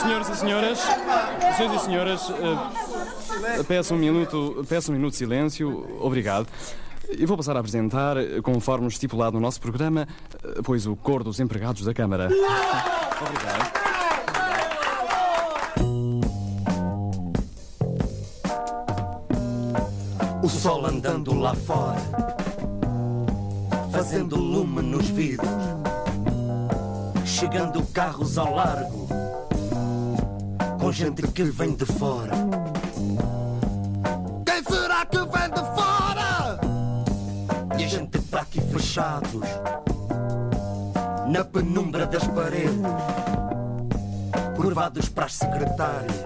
Senhoras e senhores, senhoras e senhoras, uh, peço, um minuto, peço um minuto de silêncio. Obrigado. E vou passar a apresentar, conforme estipulado no nosso programa, eh, pois o cor dos empregados da Câmara. Obrigado. O sol andando lá fora, fazendo lume nos vidros, chegando carros ao largo, com gente que vem de fora. Quem será que vem de fora? E a gente para aqui fechados, na penumbra das paredes, curvados para as secretárias,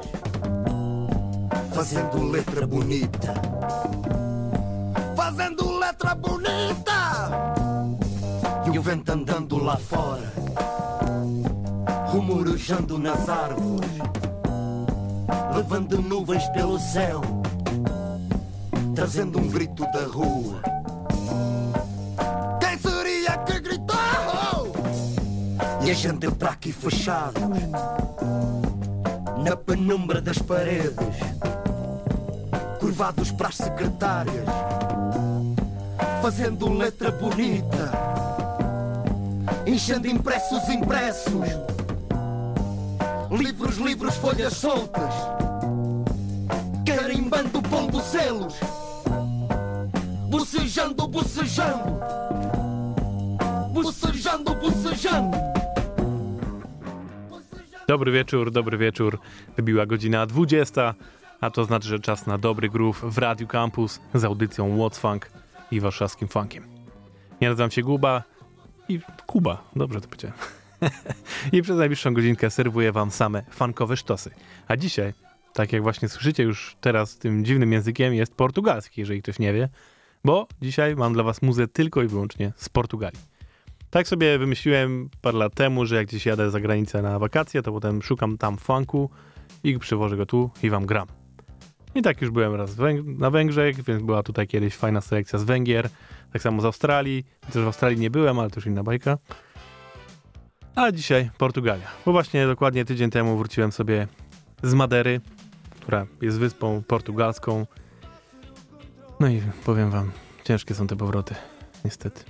fazendo letra bonita fazendo letra bonita. E o vento andando lá fora, rumorejando nas árvores, levando nuvens pelo céu, trazendo um grito da rua. Quem seria que gritou? E a gente para aqui fechados, na penumbra das paredes, curvados para as secretárias fazendo letra bonita, enchendo impressos impressos, livros, livros, folhas soltas, carimbando, pondo selos, bocejando, bocejando, bocejando, bocejando. Dobry wieczór, dobry wieczór. Wybiła godzina 20, a to znaczy, że czas na dobry groove w Radio Campus z audycją What's Funk i warszawskim funkiem. Ja nazywam się Guba i Kuba, dobrze to powiedziałem. I przez najbliższą godzinkę serwuję wam same funkowe sztosy. A dzisiaj, tak jak właśnie słyszycie już teraz tym dziwnym językiem, jest portugalski, jeżeli ktoś nie wie, bo dzisiaj mam dla was muzę tylko i wyłącznie z Portugalii. Tak sobie wymyśliłem parę lat temu, że jak gdzieś jadę za granicę na wakacje, to potem szukam tam funku i przywożę go tu i wam gram. I tak już byłem raz na Węgrzech, więc była tutaj kiedyś fajna selekcja z Węgier. Tak samo z Australii. Też w Australii nie byłem, ale to już inna bajka. A dzisiaj Portugalia. Bo właśnie dokładnie tydzień temu wróciłem sobie z Madery, która jest wyspą portugalską. No i powiem wam, ciężkie są te powroty, niestety.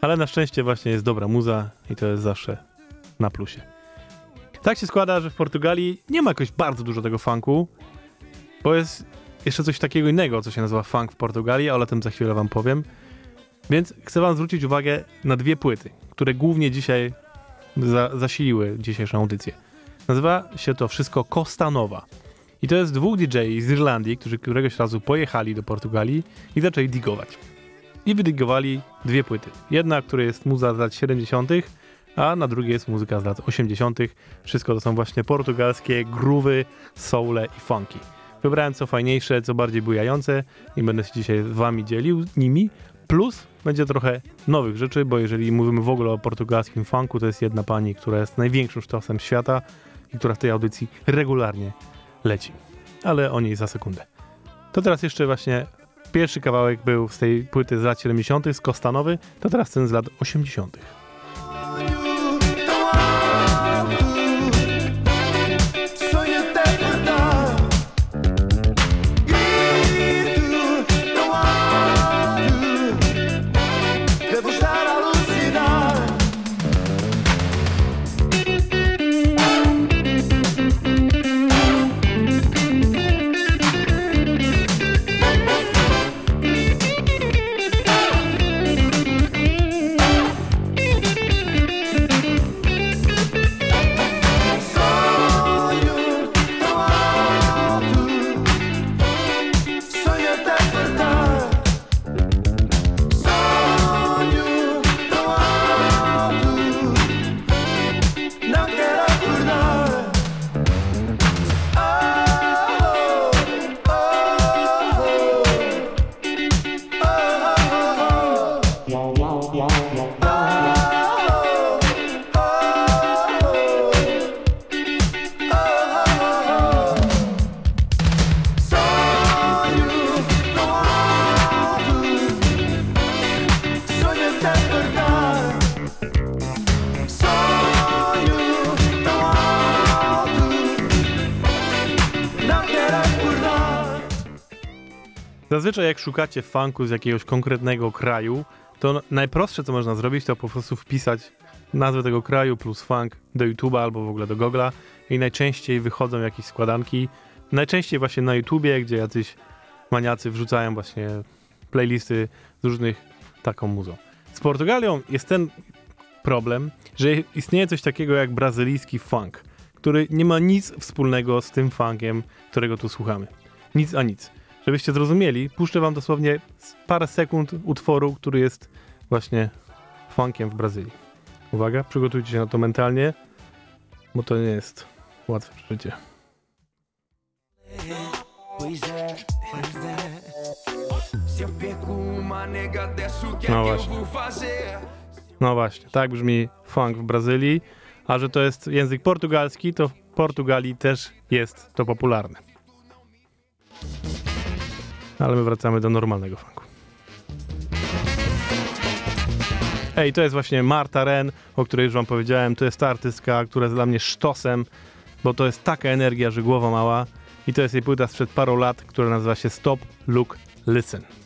Ale na szczęście właśnie jest dobra muza i to jest zawsze na plusie. Tak się składa, że w Portugalii nie ma jakoś bardzo dużo tego funku, bo jest jeszcze coś takiego innego, co się nazywa funk w Portugalii, ale o tym za chwilę wam powiem. Więc chcę wam zwrócić uwagę na dwie płyty, które głównie dzisiaj za, zasiliły dzisiejszą audycję. Nazywa się to wszystko Costa Nowa. I to jest dwóch DJ z Irlandii, którzy któregoś razu pojechali do Portugalii i zaczęli digować. I wydigowali dwie płyty. Jedna, która jest muza z lat 70., a na drugiej jest muzyka z lat 80. Wszystko to są właśnie portugalskie groove'y, soule i funky. Wybrałem co fajniejsze, co bardziej bujające i będę się dzisiaj z wami dzielił nimi. Plus będzie trochę nowych rzeczy, bo jeżeli mówimy w ogóle o portugalskim funku, to jest jedna pani, która jest największym sztosem świata i która w tej audycji regularnie leci. Ale o niej za sekundę. To teraz jeszcze właśnie pierwszy kawałek był z tej płyty z lat 70. z Kostanowy, to teraz ten z lat 80. Zazwyczaj jak szukacie funku z jakiegoś konkretnego kraju, to najprostsze co można zrobić, to po prostu wpisać nazwę tego kraju plus funk do YouTube'a albo w ogóle do Google'a i najczęściej wychodzą jakieś składanki. Najczęściej właśnie na YouTubie, gdzie jacyś maniacy wrzucają właśnie playlisty z różnych taką muzą. Z Portugalią jest ten problem, że istnieje coś takiego jak brazylijski funk, który nie ma nic wspólnego z tym funkiem, którego tu słuchamy. Nic a nic. Żebyście zrozumieli, puszczę wam dosłownie parę sekund utworu, który jest właśnie funkiem w Brazylii. Uwaga, przygotujcie się na to mentalnie, bo to nie jest łatwe przeżycie. No właśnie. No właśnie, tak brzmi funk w Brazylii, a że to jest język portugalski, to w Portugalii też jest to popularne. Ale my wracamy do normalnego funku. Ej, to jest właśnie Marta Ren, o której już wam powiedziałem. To jest ta artystka, która jest dla mnie sztosem, bo to jest taka energia, że głowa mała. I to jest jej płyta sprzed paru lat, która nazywa się Stop, Look, Listen.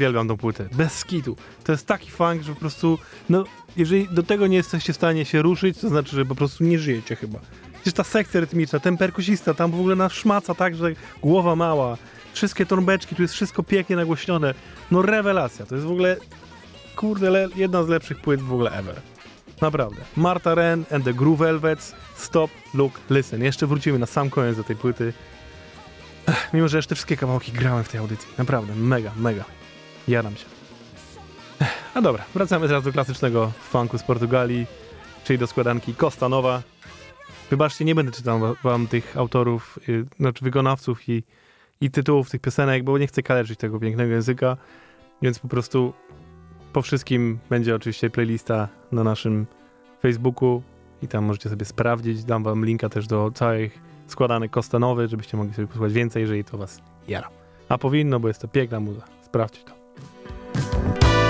Uwielbiam tą płytę. Bez skitu. To jest taki funk, że po prostu, no, jeżeli do tego nie jesteście w stanie się ruszyć, to znaczy, że po prostu nie żyjecie chyba. Przecież ta sekcja rytmiczna, ten perkusista, tam w ogóle nas szmaca tak, że głowa mała, wszystkie trąbeczki, tu jest wszystko pięknie nagłośnione. No rewelacja, to jest w ogóle, kurde, le, jedna z lepszych płyt w ogóle ever. Naprawdę. Marta Ren and the Groove Velvets, Stop, Look, Listen. Jeszcze wrócimy na sam koniec do tej płyty. Ech, mimo, że jeszcze wszystkie kawałki grałem w tej audycji. Naprawdę, mega, mega. Jaram się. A dobra, wracamy teraz do klasycznego funku z Portugalii, czyli do składanki Costa Nowa. Wybaczcie, nie będę czytał wa- wam tych autorów, y, znaczy wykonawców i, i tytułów tych piosenek, bo nie chcę kaleczyć tego pięknego języka, więc po prostu po wszystkim będzie oczywiście playlista na naszym Facebooku i tam możecie sobie sprawdzić. Dam wam linka też do całych składanek Kostanowy, żebyście mogli sobie posłuchać więcej, jeżeli to was jara. A powinno, bo jest to piękna muza. Sprawdźcie to. Música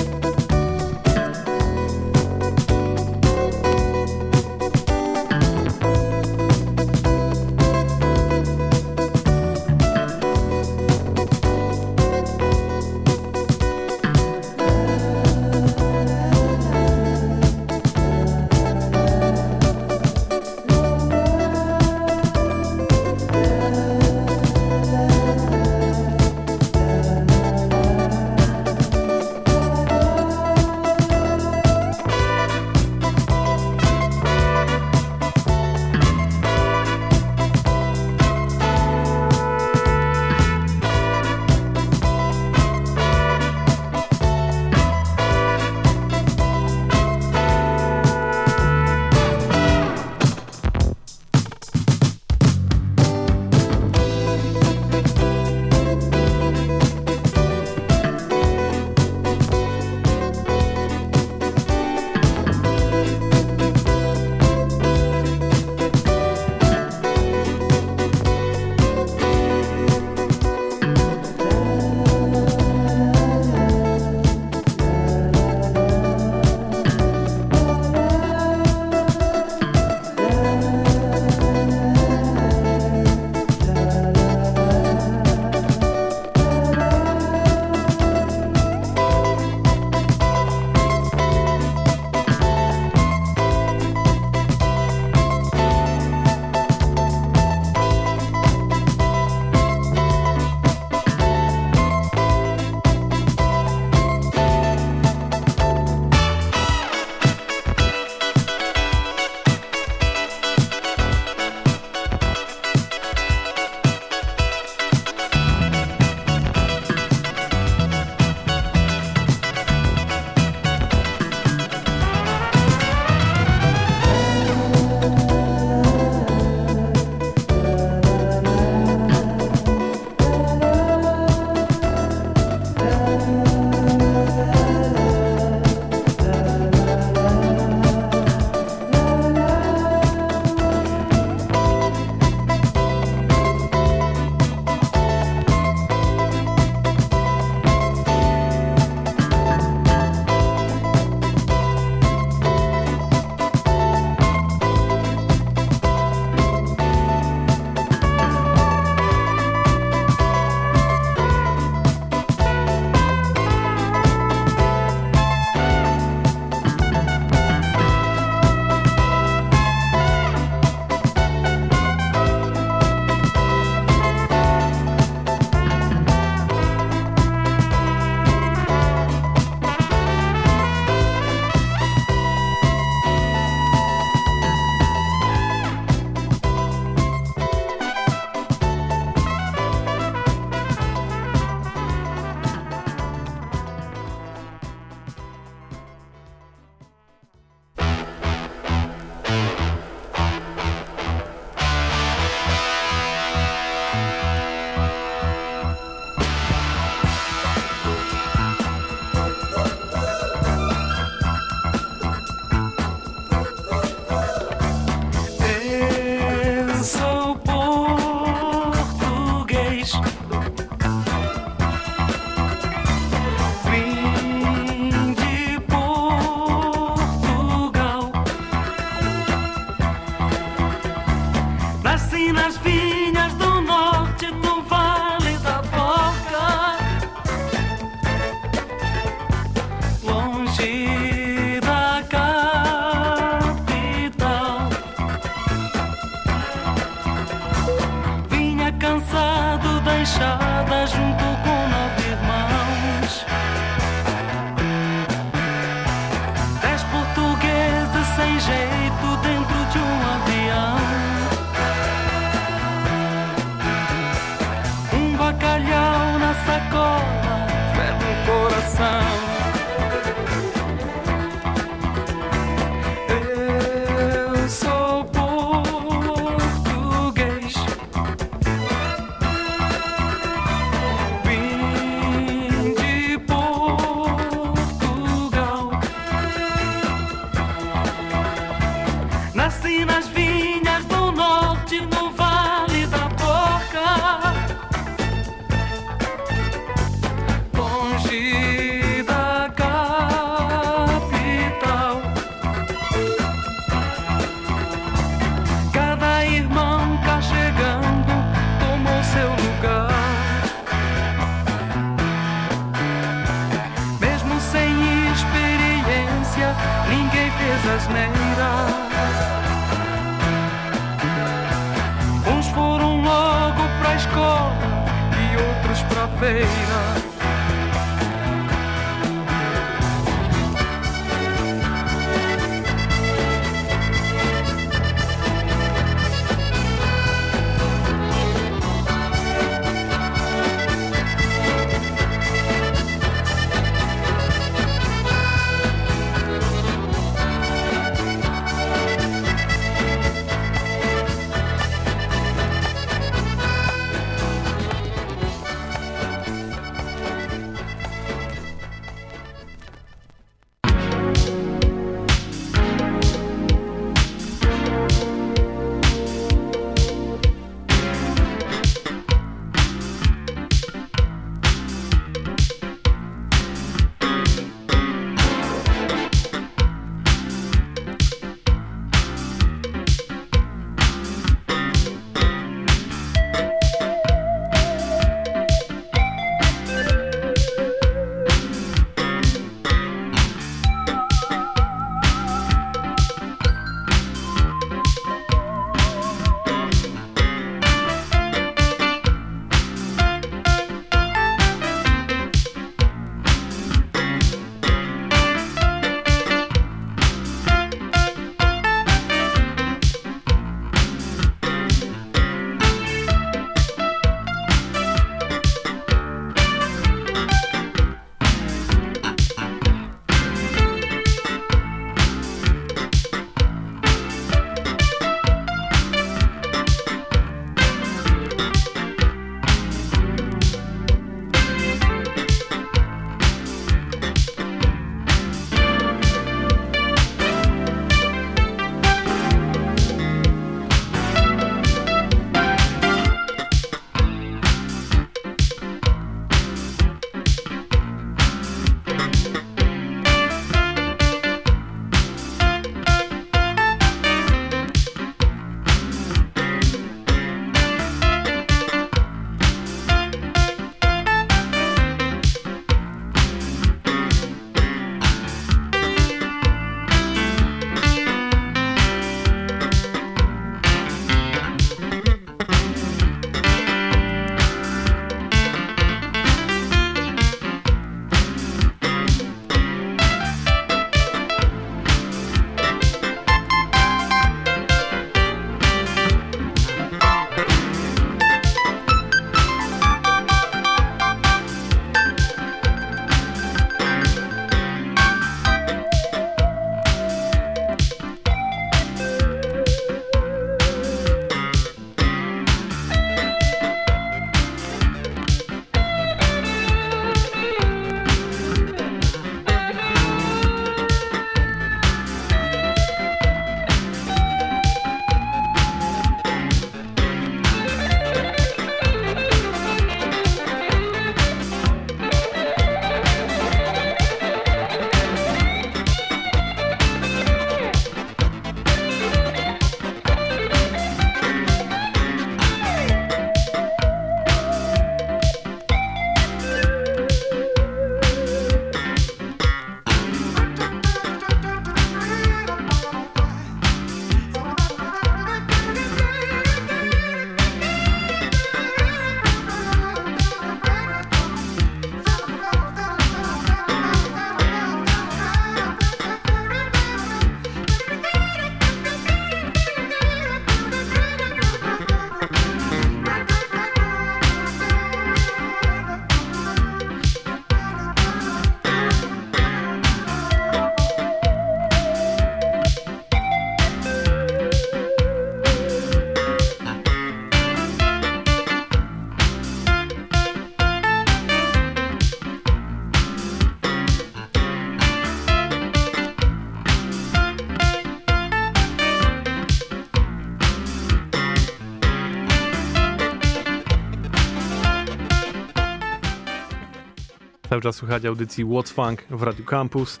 Cały czas słuchać audycji What's Funk w Radio Campus.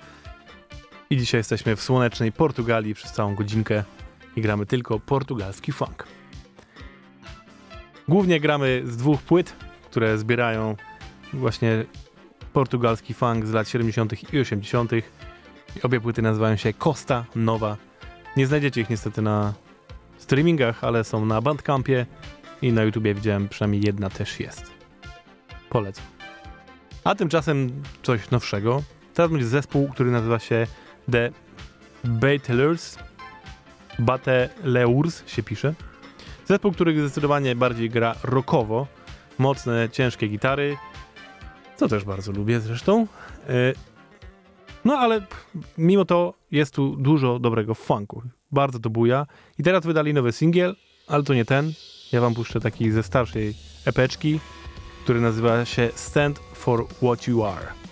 I dzisiaj jesteśmy w słonecznej Portugalii przez całą godzinkę i gramy tylko portugalski funk. Głównie gramy z dwóch płyt, które zbierają właśnie portugalski funk z lat 70. i 80. I obie płyty nazywają się Costa Nowa. Nie znajdziecie ich niestety na streamingach, ale są na Bandcampie i na YouTubie widziałem przynajmniej jedna też jest. Polecam. A tymczasem coś nowszego. Teraz będzie zespół, który nazywa się The Bateleurs. Bateleurs się pisze. Zespół, który zdecydowanie bardziej gra rockowo. Mocne, ciężkie gitary. Co też bardzo lubię zresztą. E, No ale mimo to jest tu dużo dobrego funku. Bardzo to buja. I teraz wydali nowy singiel, ale to nie ten. Ja wam puszczę taki ze starszej epeczki, który nazywa się Stand for What You Are.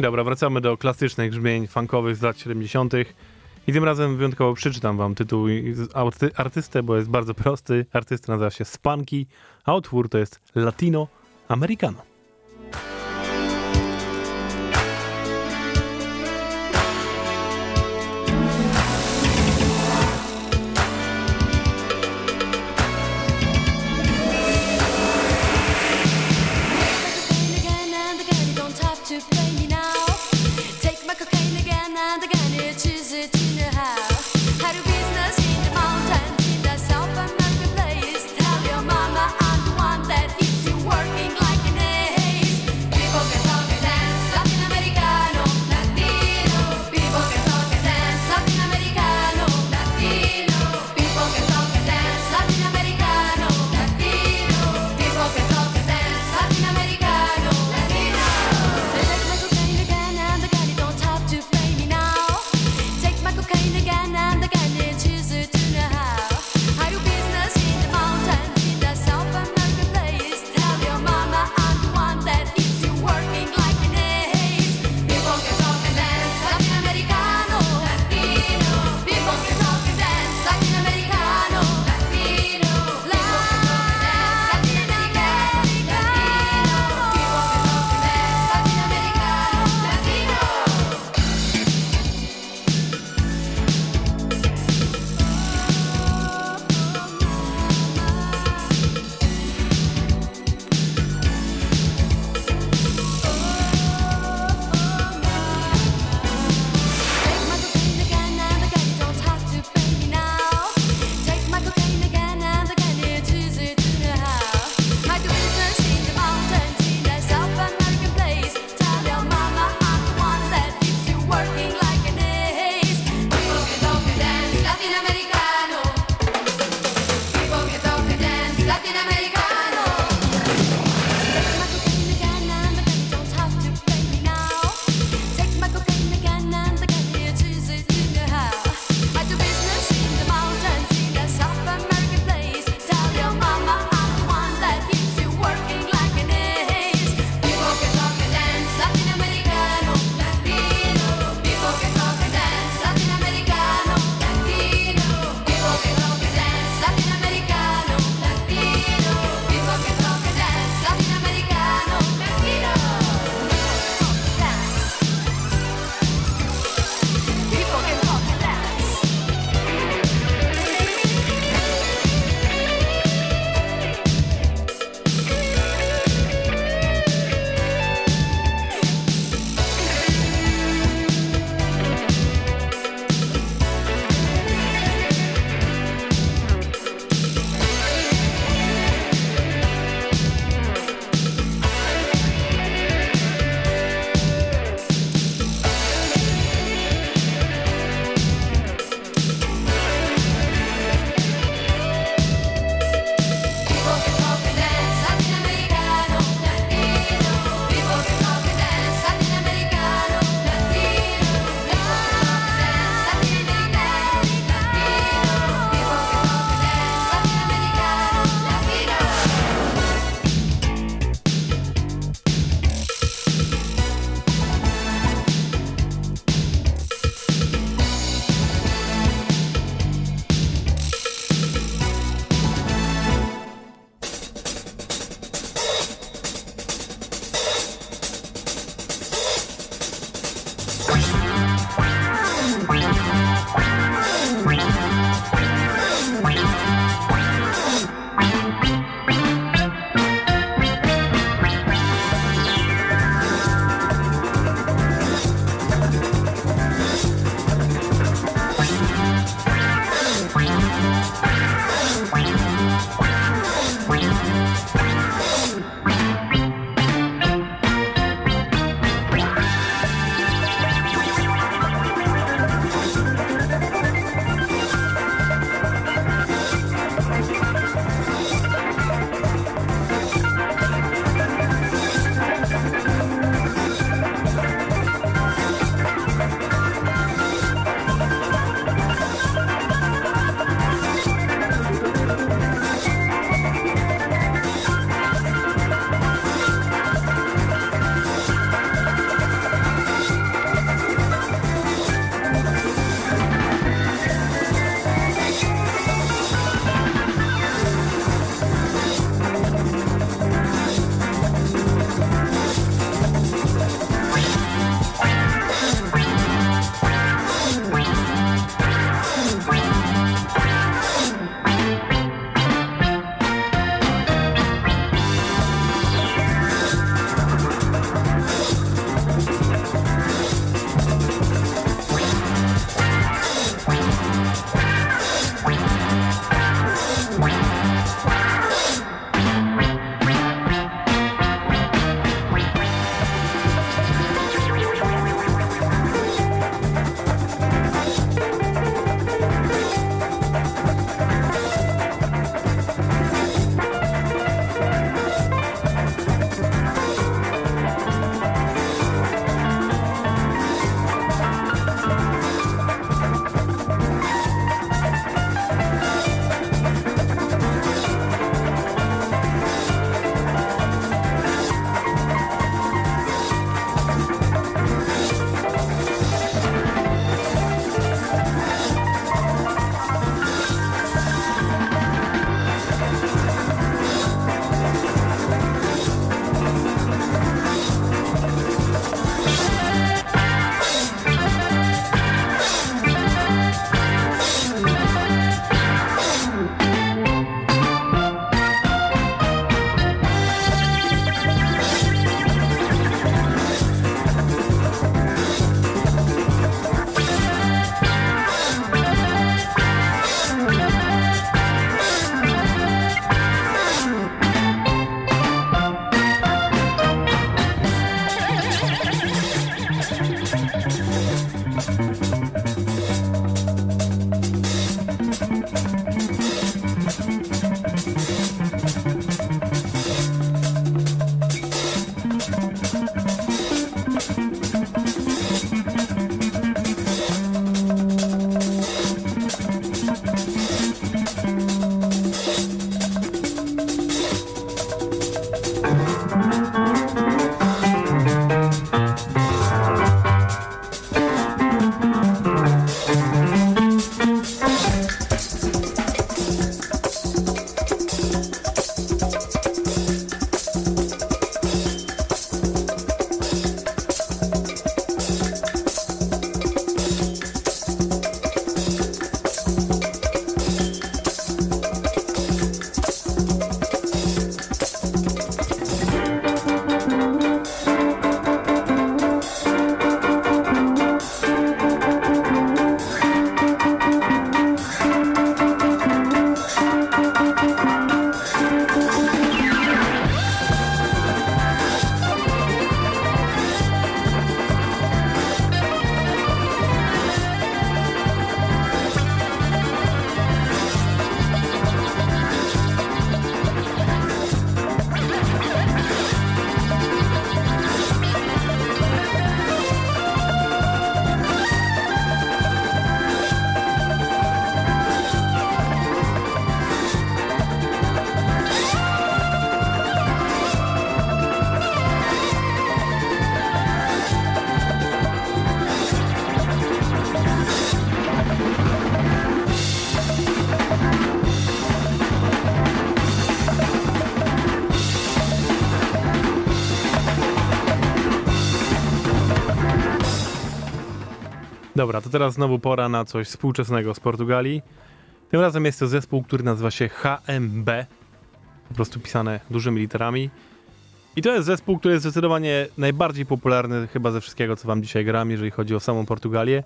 I dobra, wracamy do klasycznych brzmień funkowych z lat 70. I tym razem wyjątkowo przeczytam wam tytuł arty, artystę, bo jest bardzo prosty. Artysta nazywa się Spunky, a utwór to jest Latino Americano. Dobra, to teraz znowu pora na coś współczesnego z Portugalii. Tym razem jest to zespół, który nazywa się HMB. Po prostu pisane dużymi literami. I to jest zespół, który jest zdecydowanie najbardziej popularny chyba ze wszystkiego, co wam dzisiaj gram, jeżeli chodzi o samą Portugalię.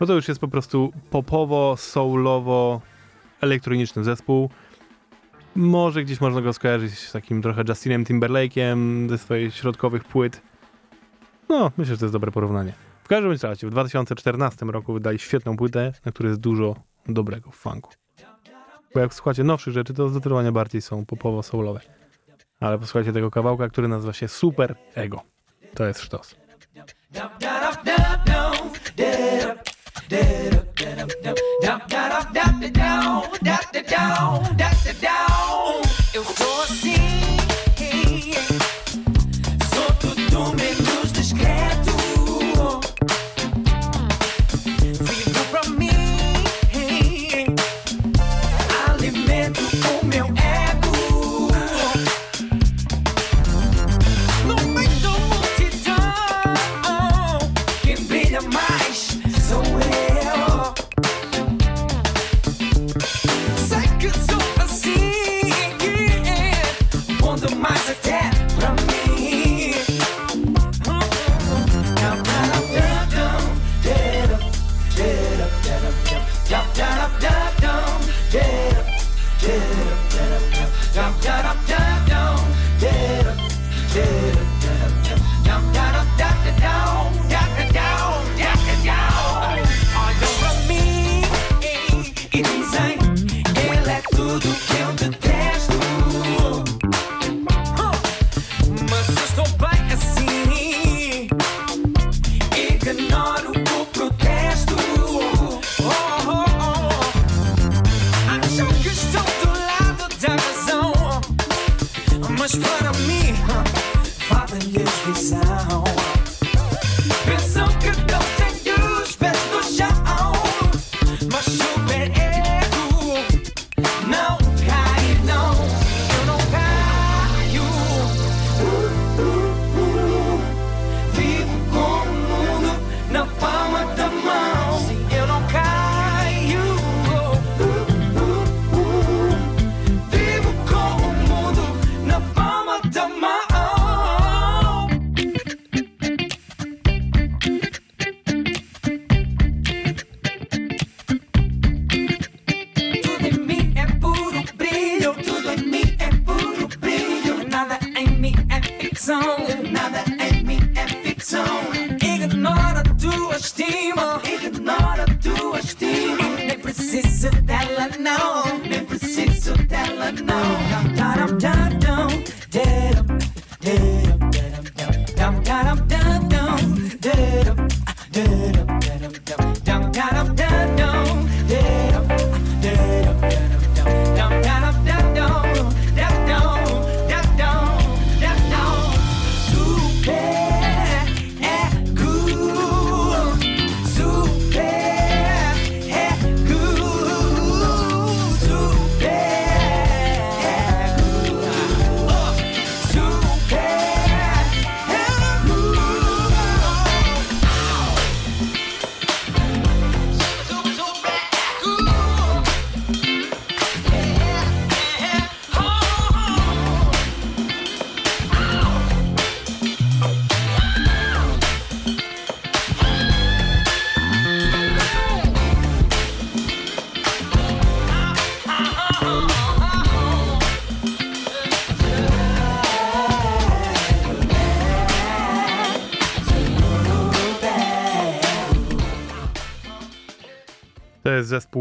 No to już jest po prostu popowo, soulowo, elektroniczny zespół. Może gdzieś można go skojarzyć z takim trochę Justinem Timberlake'iem ze swoich środkowych płyt. No, myślę, że to jest dobre porównanie. W każdym razie, w 2014 roku wydali świetną płytę, na której jest dużo dobrego funku. Bo jak słuchacie nowszych rzeczy, to zdecydowanie bardziej są popowo-soulowe. Ale posłuchajcie tego kawałka, który nazywa się Super Ego. To jest sztos. Eu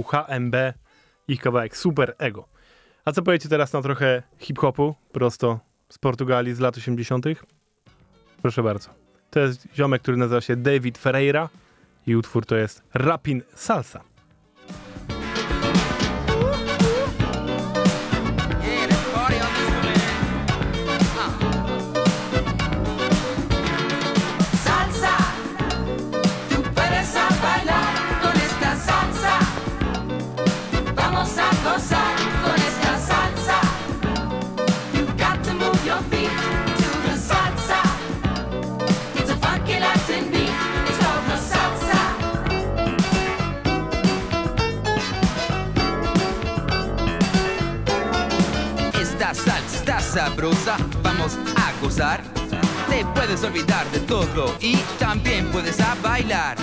HMB, ich kawałek Super Ego. A co powiecie teraz na trochę hip-hopu, prosto z Portugalii z lat 80.? Proszę bardzo. To jest ziomek, który nazywa się David Ferreira i utwór to jest Rapin. Salsa, vamos a gozar. Te puedes olvidar de todo y también puedes a bailar.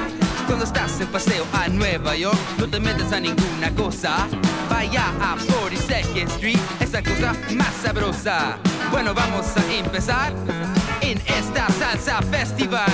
Cuando estás en paseo a Nueva York, no te metes a ninguna cosa. Vaya a 42nd Street, esa cosa más sabrosa. Bueno, vamos a empezar en esta salsa festival.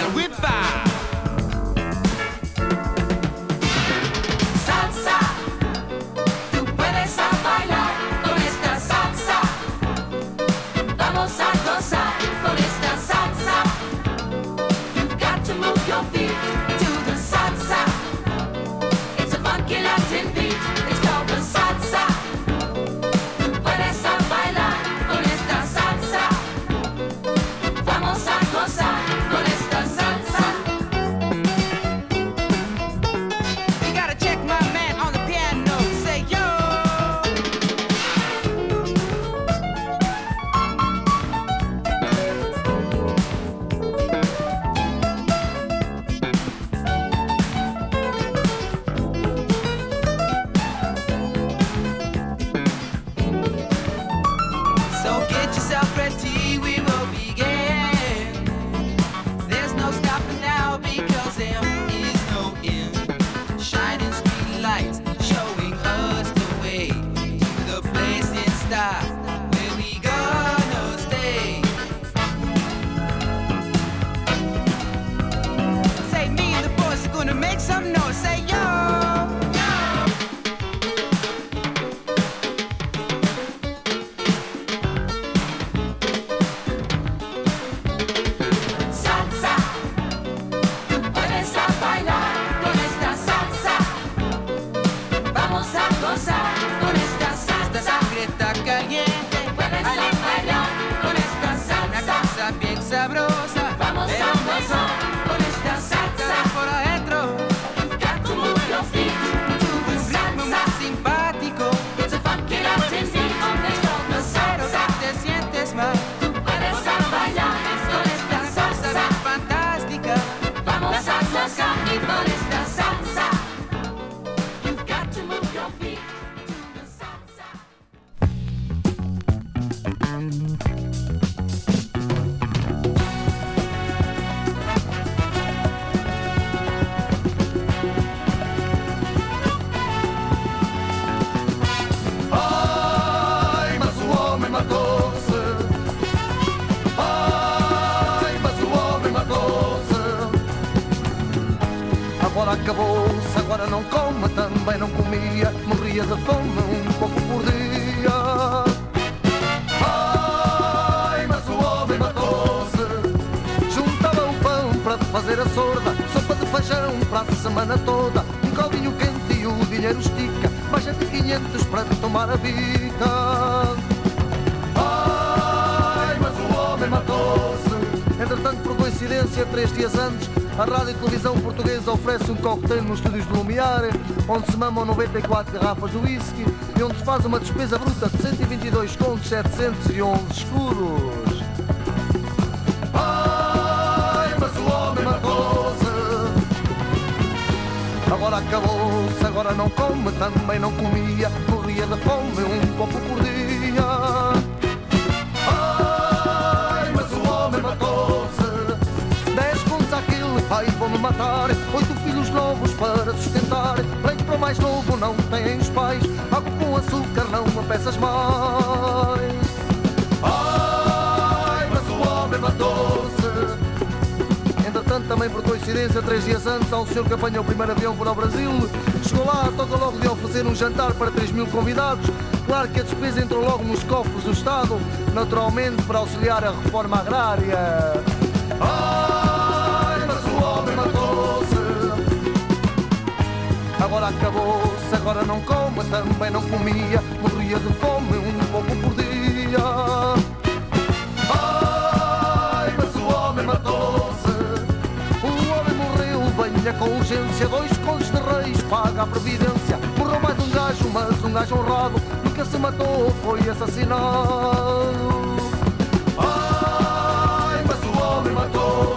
Garrafas de whisky e onde faz uma despesa bruta de 122 contos 711 escuros. Ai, mas o homem matou-se. Agora acabou-se, agora não come, também não comia, morria de fome um pouco por dia. Ai, mas o homem matou-se. Dez contos àquele, pai, vão-me matar. Oito filhos novos para sustentar. O mais novo, não os pais. Água com açúcar, não a peças mais. Ai, mas o homem matou-se. Entretanto, também por coincidência, três dias antes, um senhor que apanha o primeiro avião para o Brasil. Chegou lá, toca logo de oferecer um jantar para 3 mil convidados. Claro que a despesa entrou logo nos cofres do Estado, naturalmente para auxiliar a reforma agrária. Acabou-se, agora não come, também não comia, morria de fome um pouco por dia. Ai, mas o homem matou-se. O homem morreu, venha com urgência. Dois contos de reis, paga a previdência. Morreu mais um gajo, mas um gajo honrado. Nunca se matou, foi assassinado. Ai, mas o homem matou-se.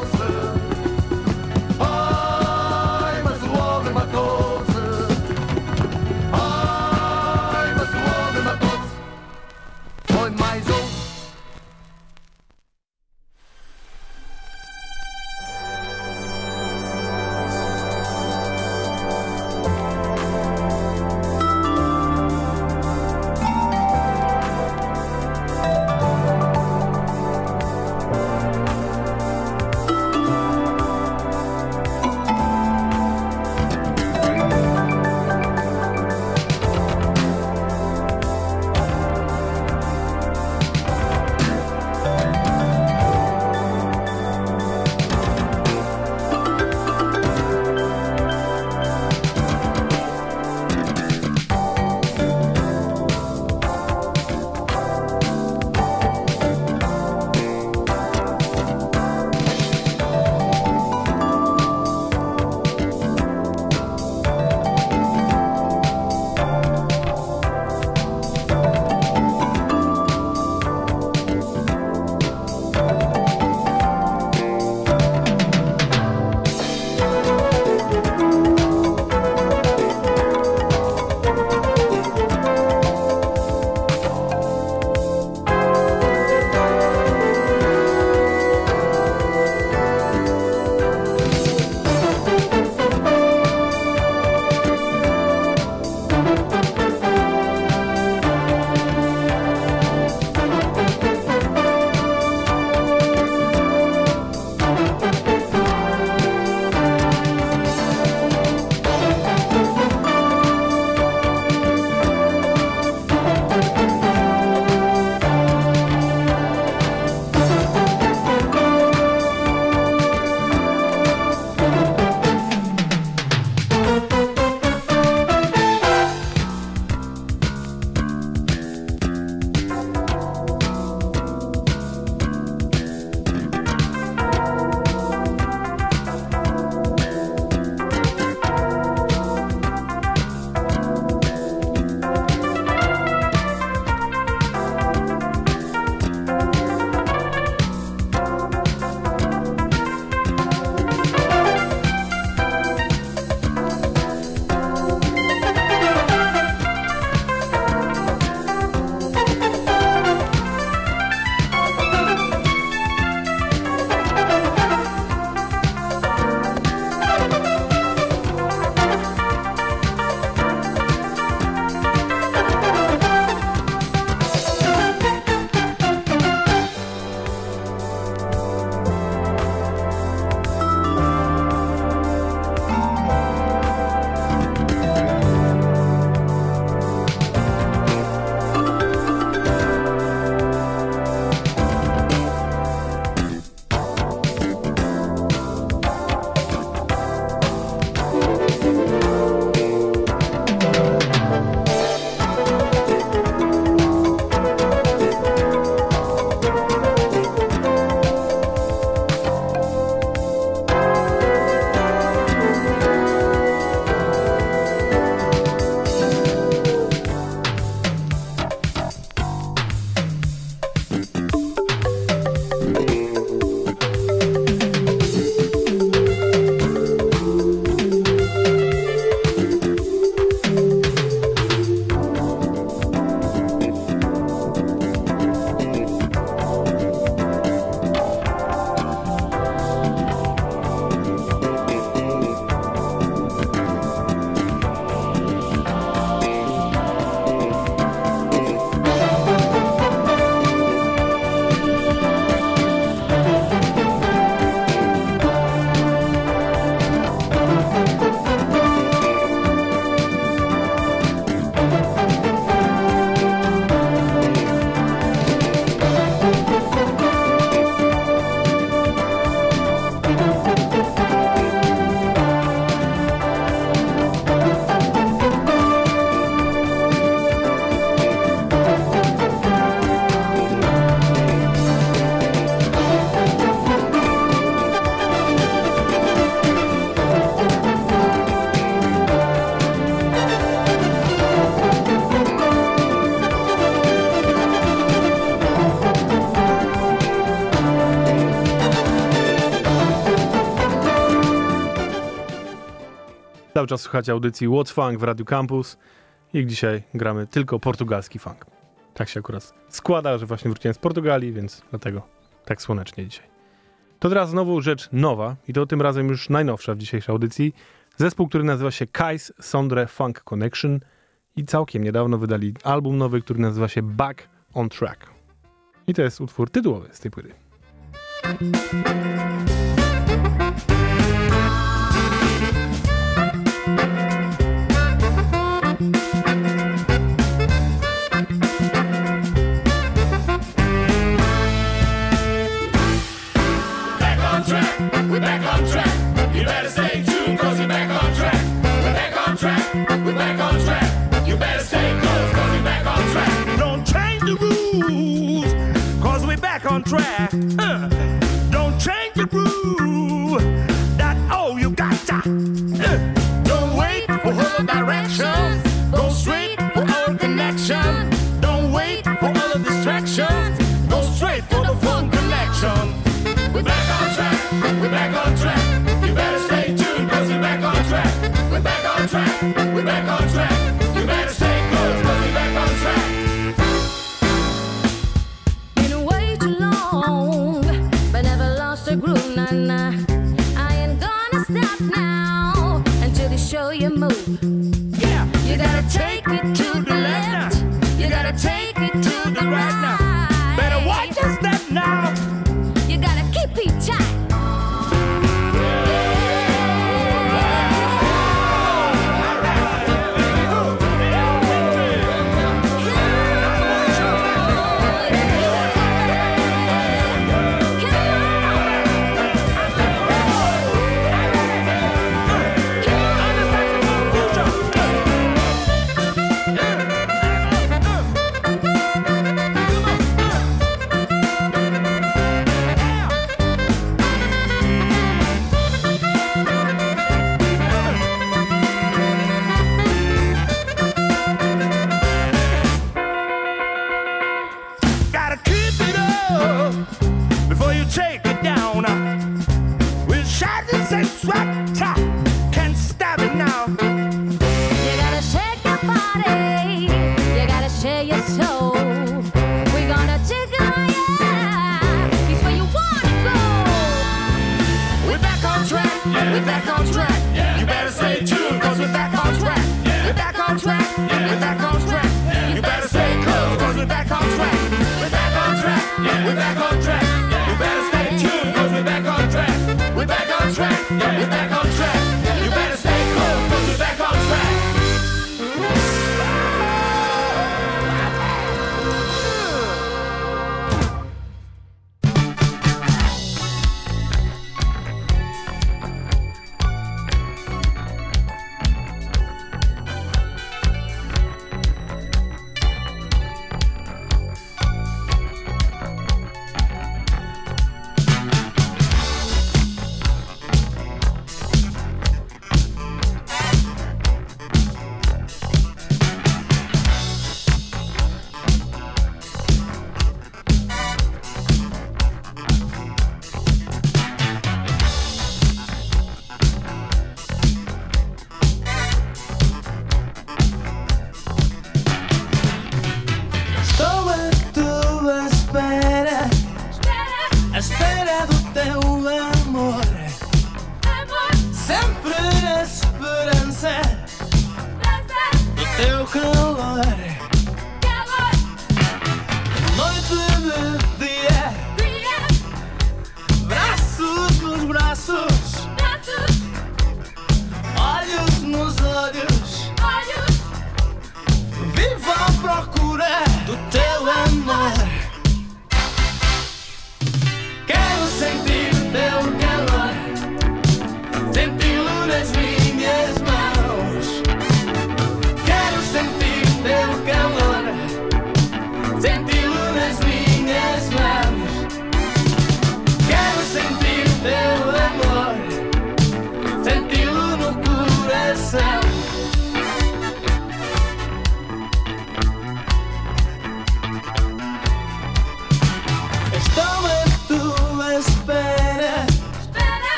czas, słuchacie audycji What's Funk w Radiu Campus i dzisiaj gramy tylko portugalski funk. Tak się akurat składa, że właśnie wróciłem z Portugalii, więc dlatego tak słonecznie dzisiaj. To teraz znowu rzecz nowa i to tym razem już najnowsza w dzisiejszej audycji. Zespół, który nazywa się Kais Sondre Funk Connection i całkiem niedawno wydali album nowy, który nazywa się Back on Track. I to jest utwór tytułowy z tej płyty. on track. Huh. Don't change the groove.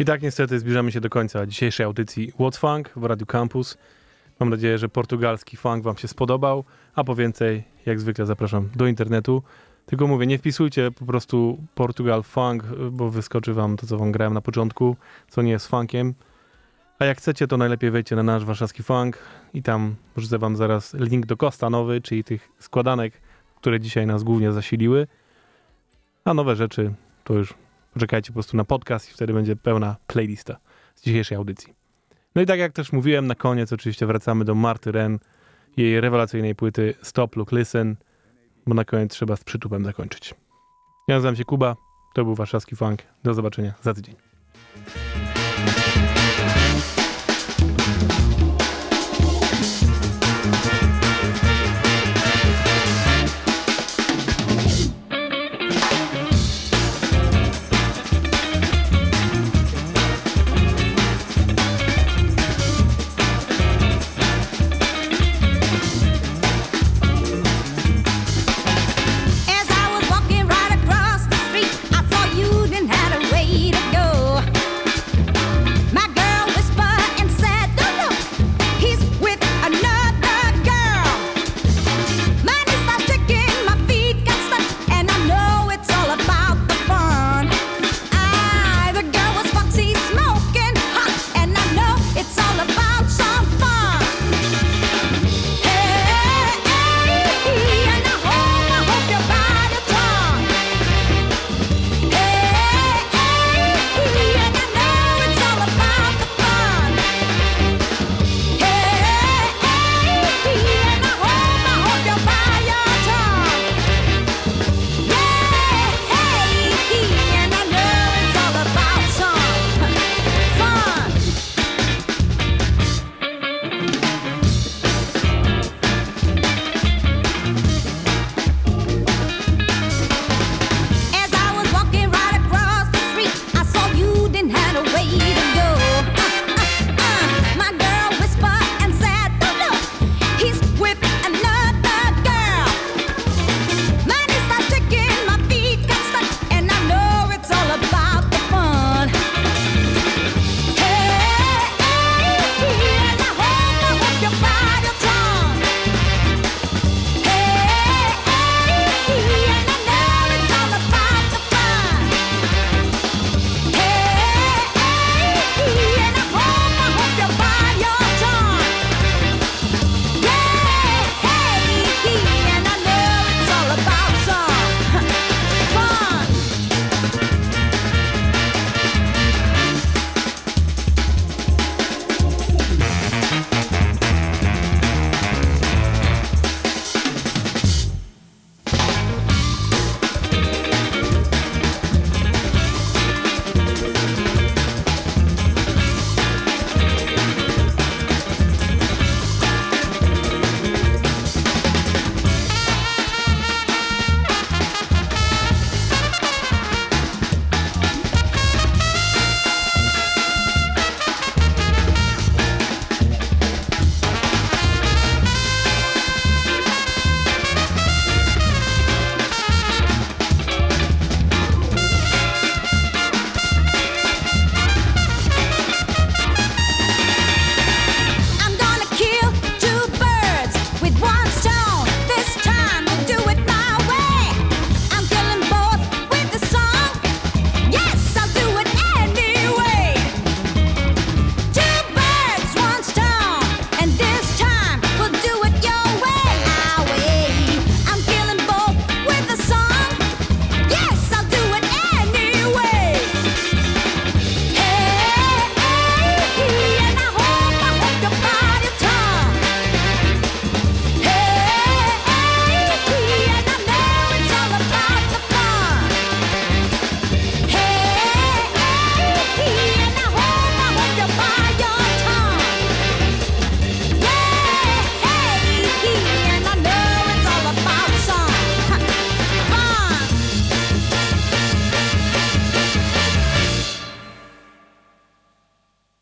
I tak niestety zbliżamy się do końca dzisiejszej audycji What's Funk w Radio Campus. Mam nadzieję, że portugalski funk wam się spodobał, a po więcej, jak zwykle zapraszam do internetu. Tylko mówię, nie wpisujcie po prostu Portugal Funk, bo wyskoczy wam to, co wam grałem na początku, co nie jest funkiem. A jak chcecie, to najlepiej wejdźcie na nasz warszawski funk i tam wrzucę wam zaraz link do Kosta nowy, czyli tych składanek, które dzisiaj nas głównie zasiliły. A nowe rzeczy to już poczekajcie po prostu na podcast i wtedy będzie pełna playlista z dzisiejszej audycji. No i tak jak też mówiłem, na koniec oczywiście wracamy do Marty Ren, jej rewelacyjnej płyty Stop, Look, Listen, bo na koniec trzeba z przytupem zakończyć. Ja nazywam się Kuba, to był warszawski funk. Do zobaczenia za tydzień.